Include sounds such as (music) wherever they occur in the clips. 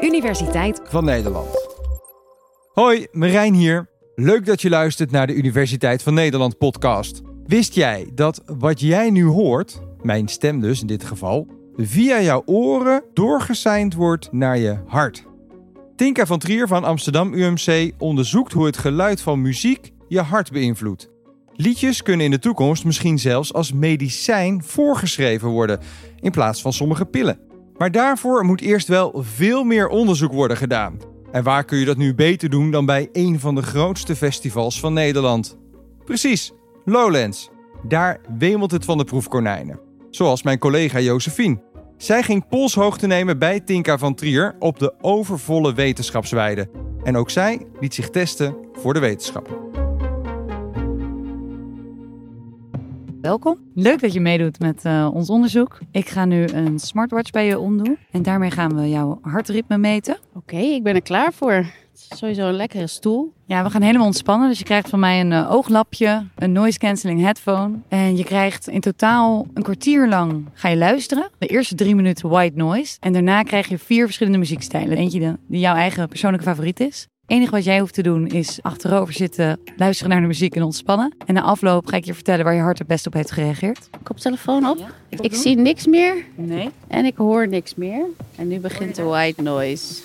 Universiteit van Nederland. Hoi, Marijn hier. Leuk dat je luistert naar de Universiteit van Nederland podcast. Wist jij dat wat jij nu hoort, mijn stem dus in dit geval, via jouw oren doorgeseind wordt naar je hart? Tinka van Trier van Amsterdam UMC onderzoekt hoe het geluid van muziek je hart beïnvloedt. Liedjes kunnen in de toekomst misschien zelfs als medicijn voorgeschreven worden, in plaats van sommige pillen. Maar daarvoor moet eerst wel veel meer onderzoek worden gedaan. En waar kun je dat nu beter doen dan bij een van de grootste festivals van Nederland? Precies, Lowlands. Daar wemelt het van de proefkonijnen. Zoals mijn collega Josephine. Zij ging polshoogte nemen bij Tinka van Trier op de overvolle wetenschapsweide. En ook zij liet zich testen voor de wetenschap. Welkom. Leuk dat je meedoet met uh, ons onderzoek. Ik ga nu een smartwatch bij je omdoen. En daarmee gaan we jouw hartritme meten. Oké, ik ben er klaar voor. Sowieso een lekkere stoel. Ja, we gaan helemaal ontspannen. Dus je krijgt van mij een uh, ooglapje, een noise cancelling headphone. En je krijgt in totaal een kwartier lang ga je luisteren. De eerste drie minuten white noise. En daarna krijg je vier verschillende muziekstijlen. Eentje die jouw eigen persoonlijke favoriet is enige wat jij hoeft te doen is achterover zitten, luisteren naar de muziek en ontspannen. En na afloop ga ik je vertellen waar je hart het best op heeft gereageerd. Koptelefoon op. ik zie niks meer. Nee. En ik hoor niks meer. En nu begint de white noise.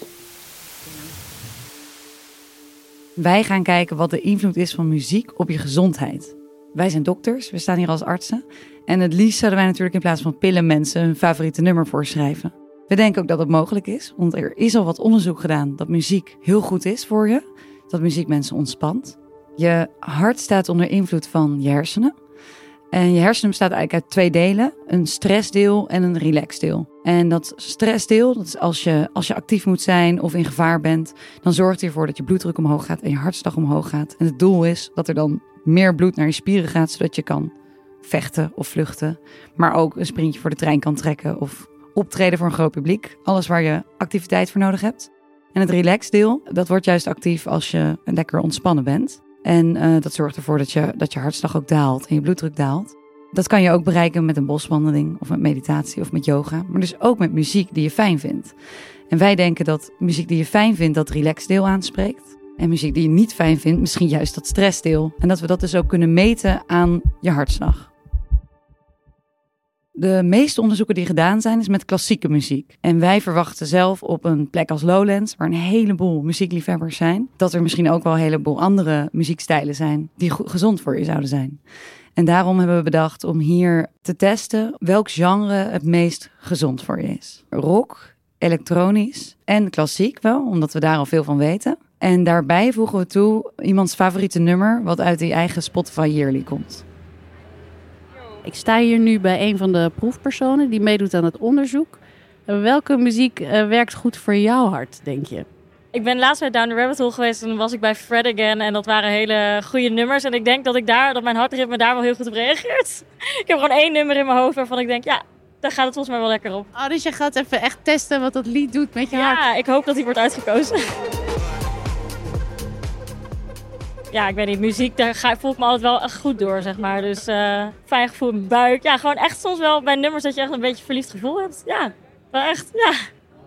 Wij gaan kijken wat de invloed is van muziek op je gezondheid. Wij zijn dokters, we staan hier als artsen. En het liefst zouden wij natuurlijk in plaats van pillen mensen hun favoriete nummer voorschrijven. We denken ook dat het mogelijk is, want er is al wat onderzoek gedaan dat muziek heel goed is voor je. Dat muziek mensen ontspant. Je hart staat onder invloed van je hersenen. En je hersenen bestaat eigenlijk uit twee delen: een stressdeel en een relaxdeel. En dat stressdeel, dat is als je, als je actief moet zijn of in gevaar bent, dan zorgt ervoor dat je bloeddruk omhoog gaat en je hartslag omhoog gaat. En het doel is dat er dan meer bloed naar je spieren gaat, zodat je kan vechten of vluchten. Maar ook een sprintje voor de trein kan trekken of optreden voor een groot publiek. Alles waar je activiteit voor nodig hebt. En het relax-deel, dat wordt juist actief als je lekker ontspannen bent. En uh, dat zorgt ervoor dat je, dat je hartslag ook daalt en je bloeddruk daalt. Dat kan je ook bereiken met een boswandeling of met meditatie of met yoga. Maar dus ook met muziek die je fijn vindt. En wij denken dat muziek die je fijn vindt, dat relax-deel aanspreekt. En muziek die je niet fijn vindt, misschien juist dat stressdeel. En dat we dat dus ook kunnen meten aan je hartslag. De meeste onderzoeken die gedaan zijn, is met klassieke muziek. En wij verwachten zelf op een plek als Lowlands, waar een heleboel muziekliefhebbers zijn, dat er misschien ook wel een heleboel andere muziekstijlen zijn die gezond voor je zouden zijn. En daarom hebben we bedacht om hier te testen welk genre het meest gezond voor je is. Rock, elektronisch en klassiek wel, omdat we daar al veel van weten. En daarbij voegen we toe iemands favoriete nummer, wat uit die eigen Spotify Yearly komt. Ik sta hier nu bij een van de proefpersonen die meedoet aan het onderzoek. Welke muziek uh, werkt goed voor jouw hart, denk je? Ik ben laatst bij Down the Rabbit Hole geweest en dan was ik bij Fred Again. En dat waren hele goede nummers. En ik denk dat, ik daar, dat mijn hartritme daar wel heel goed op reageert. (laughs) ik heb gewoon één nummer in mijn hoofd waarvan ik denk, ja, daar gaat het volgens mij wel lekker op. Oh, dus je gaat even echt testen wat dat lied doet met je hart? Ja, ik hoop dat hij wordt uitgekozen (laughs) ja, ik weet niet, muziek, daar ga, voel ik me altijd wel echt goed door, zeg maar. Dus uh, fijn gevoel in mijn buik. Ja, gewoon echt soms wel bij nummers dat je echt een beetje verliefd gevoel hebt. Ja, wel echt, ja.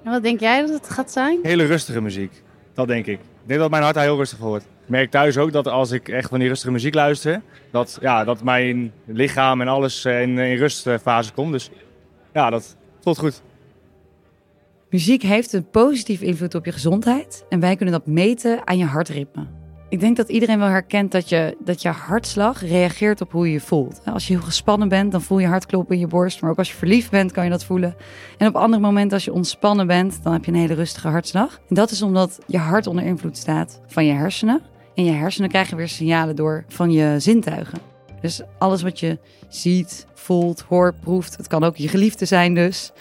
En wat denk jij dat het gaat zijn? Hele rustige muziek, dat denk ik. Ik denk dat mijn hart daar heel rustig voor wordt. Ik merk thuis ook dat als ik echt van die rustige muziek luister, dat, ja, dat mijn lichaam en alles in, in rustfase komt. Dus ja, dat voelt goed. Muziek heeft een positieve invloed op je gezondheid en wij kunnen dat meten aan je hartritme. Ik denk dat iedereen wel herkent dat je, dat je hartslag reageert op hoe je je voelt. Als je heel gespannen bent, dan voel je hartkloppen in je borst. Maar ook als je verliefd bent, kan je dat voelen. En op andere momenten, als je ontspannen bent, dan heb je een hele rustige hartslag. En dat is omdat je hart onder invloed staat van je hersenen. En je hersenen krijgen weer signalen door van je zintuigen. Dus alles wat je ziet, voelt, hoort, proeft. Het kan ook je geliefde zijn dus.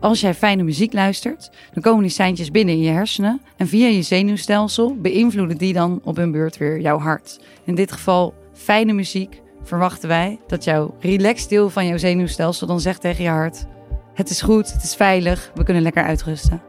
Als jij fijne muziek luistert, dan komen die seintjes binnen in je hersenen. En via je zenuwstelsel beïnvloeden die dan op hun beurt weer jouw hart. In dit geval fijne muziek verwachten wij dat jouw relaxed deel van jouw zenuwstelsel dan zegt tegen je hart: Het is goed, het is veilig, we kunnen lekker uitrusten.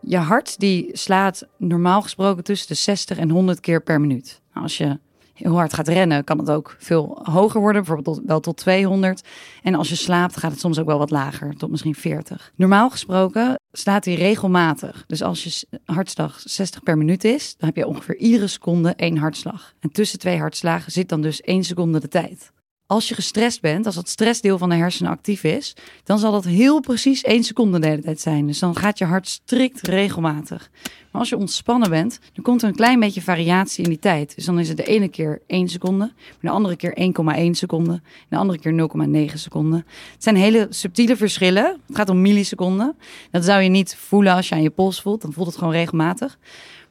Je hart die slaat normaal gesproken tussen de 60 en 100 keer per minuut. Nou, als je heel hard gaat rennen, kan het ook veel hoger worden, bijvoorbeeld wel tot 200. En als je slaapt, gaat het soms ook wel wat lager, tot misschien 40. Normaal gesproken slaat hij regelmatig. Dus als je hartslag 60 per minuut is, dan heb je ongeveer iedere seconde één hartslag. En tussen twee hartslagen zit dan dus één seconde de tijd. Als je gestrest bent, als het stressdeel van de hersenen actief is, dan zal dat heel precies één seconde de hele tijd zijn. Dus dan gaat je hart strikt regelmatig. Maar als je ontspannen bent, dan komt er een klein beetje variatie in die tijd. Dus dan is het de ene keer 1 seconde, de andere keer 1,1 seconde, de andere keer 0,9 seconden. Het zijn hele subtiele verschillen. Het gaat om milliseconden. Dat zou je niet voelen als je aan je pols voelt. Dan voelt het gewoon regelmatig.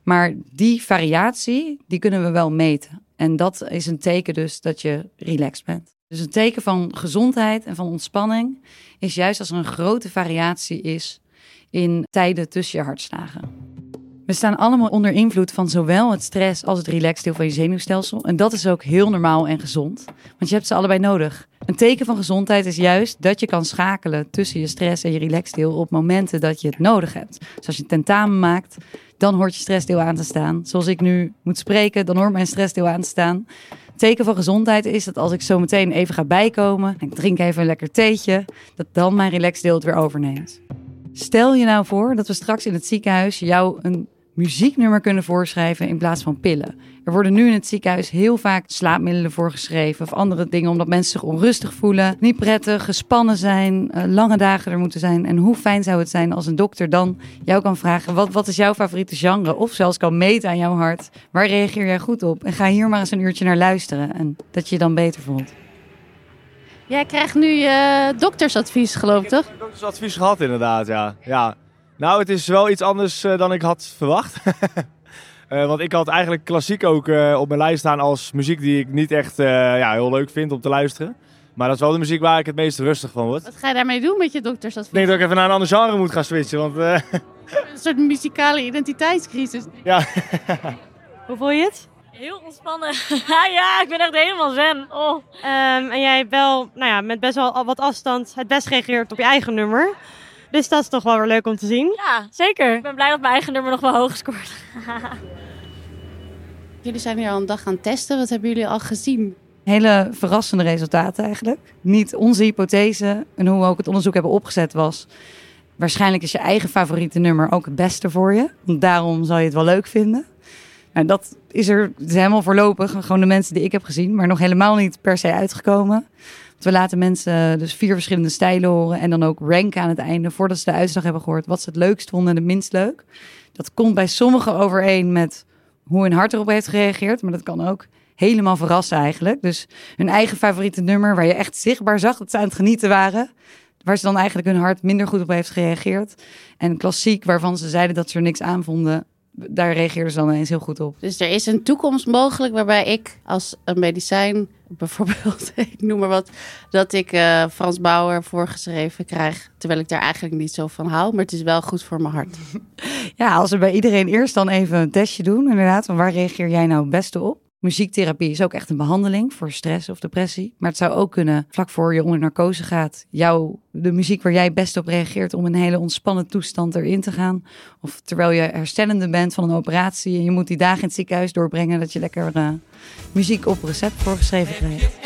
Maar die variatie, die kunnen we wel meten. En dat is een teken dus dat je relaxed bent. Dus een teken van gezondheid en van ontspanning is juist als er een grote variatie is in tijden tussen je hartslagen. We staan allemaal onder invloed van zowel het stress als het relaxed deel van je zenuwstelsel. En dat is ook heel normaal en gezond, want je hebt ze allebei nodig. Een teken van gezondheid is juist dat je kan schakelen tussen je stress en je relaxed deel op momenten dat je het nodig hebt. Dus als je een tentamen maakt, dan hoort je stressdeel aan te staan. Zoals ik nu moet spreken, dan hoort mijn stressdeel aan te staan. Teken van gezondheid is dat als ik zo meteen even ga bijkomen, en ik drink even een lekker theetje, dat dan mijn relaxdeel het weer overneemt. Stel je nou voor dat we straks in het ziekenhuis jou een muzieknummer kunnen voorschrijven in plaats van pillen. Er worden nu in het ziekenhuis heel vaak slaapmiddelen voorgeschreven of andere dingen omdat mensen zich onrustig voelen, niet prettig, gespannen zijn, uh, lange dagen er moeten zijn. En hoe fijn zou het zijn als een dokter dan jou kan vragen: wat, wat is jouw favoriete genre? Of zelfs kan meten aan jouw hart. Waar reageer jij goed op? En ga hier maar eens een uurtje naar luisteren en dat je je dan beter voelt. Jij krijgt nu je doktersadvies, geloof ik, toch? Ik heb doktersadvies gehad, inderdaad, ja. ja. Nou, het is wel iets anders uh, dan ik had verwacht. uh, (laughs) want ik had eigenlijk klassiek ook uh, op mijn lijst staan als muziek die ik niet echt ja, heel leuk vind om te luisteren. Maar dat is wel de muziek waar ik het meest rustig van word. Wat ga je daarmee doen met je doktersadvies? Ik denk dat ik even naar een ander genre moet gaan switchen. Want, (laughs) een soort muzikale identiteitscrisis. Ja. (laughs) Hoe voel je het? Heel ontspannen. ja, ik ben echt helemaal zen. Oh. Um, en jij hebt wel, nou ja, met best wel wat afstand het best gereageerd op je eigen nummer. Dus dat is toch wel weer leuk om te zien. Ja, zeker. Ik ben blij dat mijn eigen nummer nog wel hoog scoort. (laughs) jullie zijn hier al een dag gaan testen. Wat hebben jullie al gezien? Hele verrassende resultaten eigenlijk. Niet onze hypothese en hoe we ook het onderzoek hebben opgezet was. Waarschijnlijk is je eigen favoriete nummer ook het beste voor je. Daarom zal je het wel leuk vinden. Nou, dat is er is helemaal voorlopig. Gewoon de mensen die ik heb gezien, maar nog helemaal niet per se uitgekomen. We laten mensen dus vier verschillende stijlen horen en dan ook ranken aan het einde voordat ze de uitslag hebben gehoord wat ze het leukst vonden en het minst leuk. Dat komt bij sommigen overeen met hoe hun hart erop heeft gereageerd, maar dat kan ook helemaal verrassen eigenlijk. Dus hun eigen favoriete nummer waar je echt zichtbaar zag dat ze aan het genieten waren, waar ze dan eigenlijk hun hart minder goed op heeft gereageerd. En klassiek waarvan ze zeiden dat ze er niks aan vonden, daar reageerden ze dan ineens heel goed op. Dus er is een toekomst mogelijk waarbij ik als een medicijn, (laughs) bijvoorbeeld, (laughs) ik noem maar wat, dat ik uh, Frans Bauer voorgeschreven krijg, terwijl ik daar eigenlijk niet zo van hou, maar het is wel goed voor mijn hart. (laughs) Ja, als we bij iedereen eerst dan even een testje doen, inderdaad, van waar reageer jij nou het beste op? Muziektherapie is ook echt een behandeling voor stress of depressie. Maar het zou ook kunnen, vlak voor je onder narcose gaat, jou, de muziek waar jij best op reageert om een hele ontspannen toestand erin te gaan. Of terwijl je herstellende bent van een operatie en je moet die dagen in het ziekenhuis doorbrengen, dat je lekker uh, muziek op recept voorgeschreven krijgt.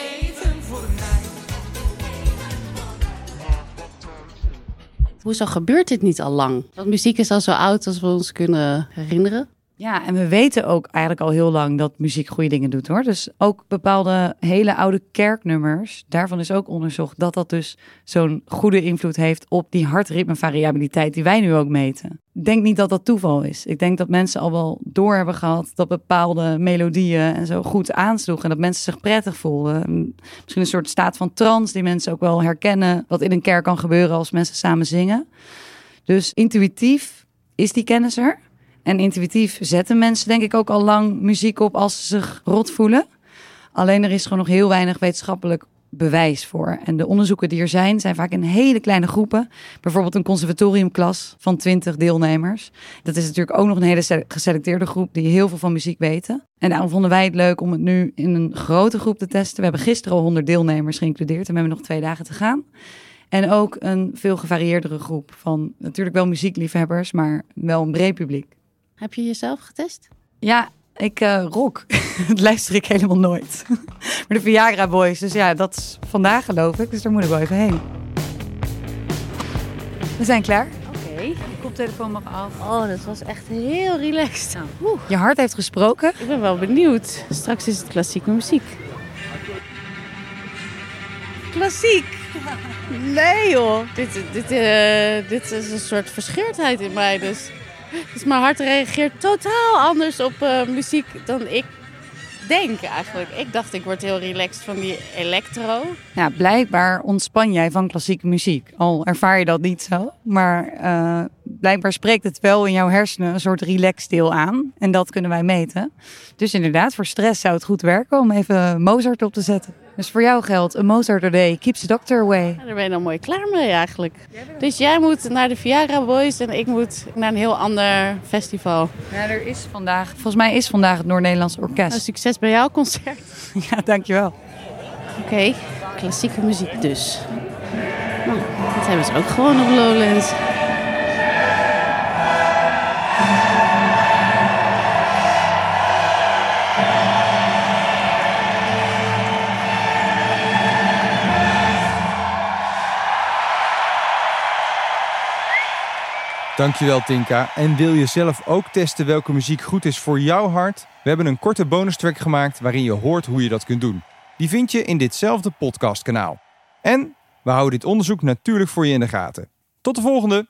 Hoezo gebeurt dit niet al lang? Want muziek is al zo oud als we ons kunnen herinneren. Ja, en we weten ook eigenlijk al heel lang dat muziek goede dingen doet hoor. Dus ook bepaalde hele oude kerknummers, daarvan is ook onderzocht dat dat dus zo'n goede invloed heeft op die hartritmevariabiliteit die wij nu ook meten. Ik denk niet dat dat toeval is. Ik denk dat mensen al wel door hebben gehad dat bepaalde melodieën en zo goed aansloegen. En dat mensen zich prettig voelden. Misschien een soort staat van trance die mensen ook wel herkennen wat in een kerk kan gebeuren als mensen samen zingen. Dus intuïtief is die kennis er. En intuïtief zetten mensen denk ik ook al lang muziek op als ze zich rot voelen. Alleen er is gewoon nog heel weinig wetenschappelijk bewijs voor. En de onderzoeken die er zijn, zijn vaak in hele kleine groepen. Bijvoorbeeld een conservatoriumklas van 20 deelnemers. Dat is natuurlijk ook nog een hele geselecteerde groep die heel veel van muziek weten. En daarom vonden wij het leuk om het nu in een grote groep te testen. We hebben gisteren al 100 deelnemers geïncludeerd en we hebben nog twee dagen te gaan. En ook een veel gevarieerdere groep van natuurlijk wel muziekliefhebbers, maar wel een breed publiek. Heb je jezelf getest? Ja, Ik eh, rock. (laughs) dat luister ik helemaal nooit. (laughs) maar de Viagra Boys, dus ja, dat is vandaag geloof ik. Dus daar moet ik wel even heen. We zijn klaar. Oké. Je koptelefoon mag af. Oh, dat was echt heel relaxed. Oeh, Je hart heeft gesproken. ik ben wel benieuwd. Straks is het klassieke muziek. Klassiek? (laughs) Nee joh. Dit, dit, eh, dit is een soort verscheurdheid in mij. Dus, (laughs) dus mijn hart reageert totaal anders op eh, muziek dan ik denk eigenlijk. Ik dacht ik word heel relaxed van die electro. Ja, blijkbaar ontspan jij van klassieke muziek. Al ervaar je dat niet zo. Maar eh, blijkbaar spreekt het wel in jouw hersenen een soort relaxdeel aan. En dat kunnen wij meten. Dus inderdaad, voor stress zou het goed werken om even Mozart op te zetten. Dus voor jou geldt, een Mozart a day keeps the doctor away. Ja, daar ben je dan mooi klaar mee eigenlijk. Dus jij moet naar de Viagra Boys en ik moet naar een heel ander festival. Ja, er is vandaag, volgens mij is vandaag het Noord-Nederlands Nou, Orkest. succes bij jouw concert. (laughs) Ja, dankjewel. Oké, klassieke muziek dus. Nou, dat hebben ze ook gewoon op Lowlands. Dankjewel Tinka. En wil je zelf ook testen welke muziek goed is voor jouw hart? We hebben een korte bonus track gemaakt waarin je hoort hoe je dat kunt doen. Die vind je in ditzelfde podcastkanaal. En we houden dit onderzoek natuurlijk voor je in de gaten. Tot de volgende!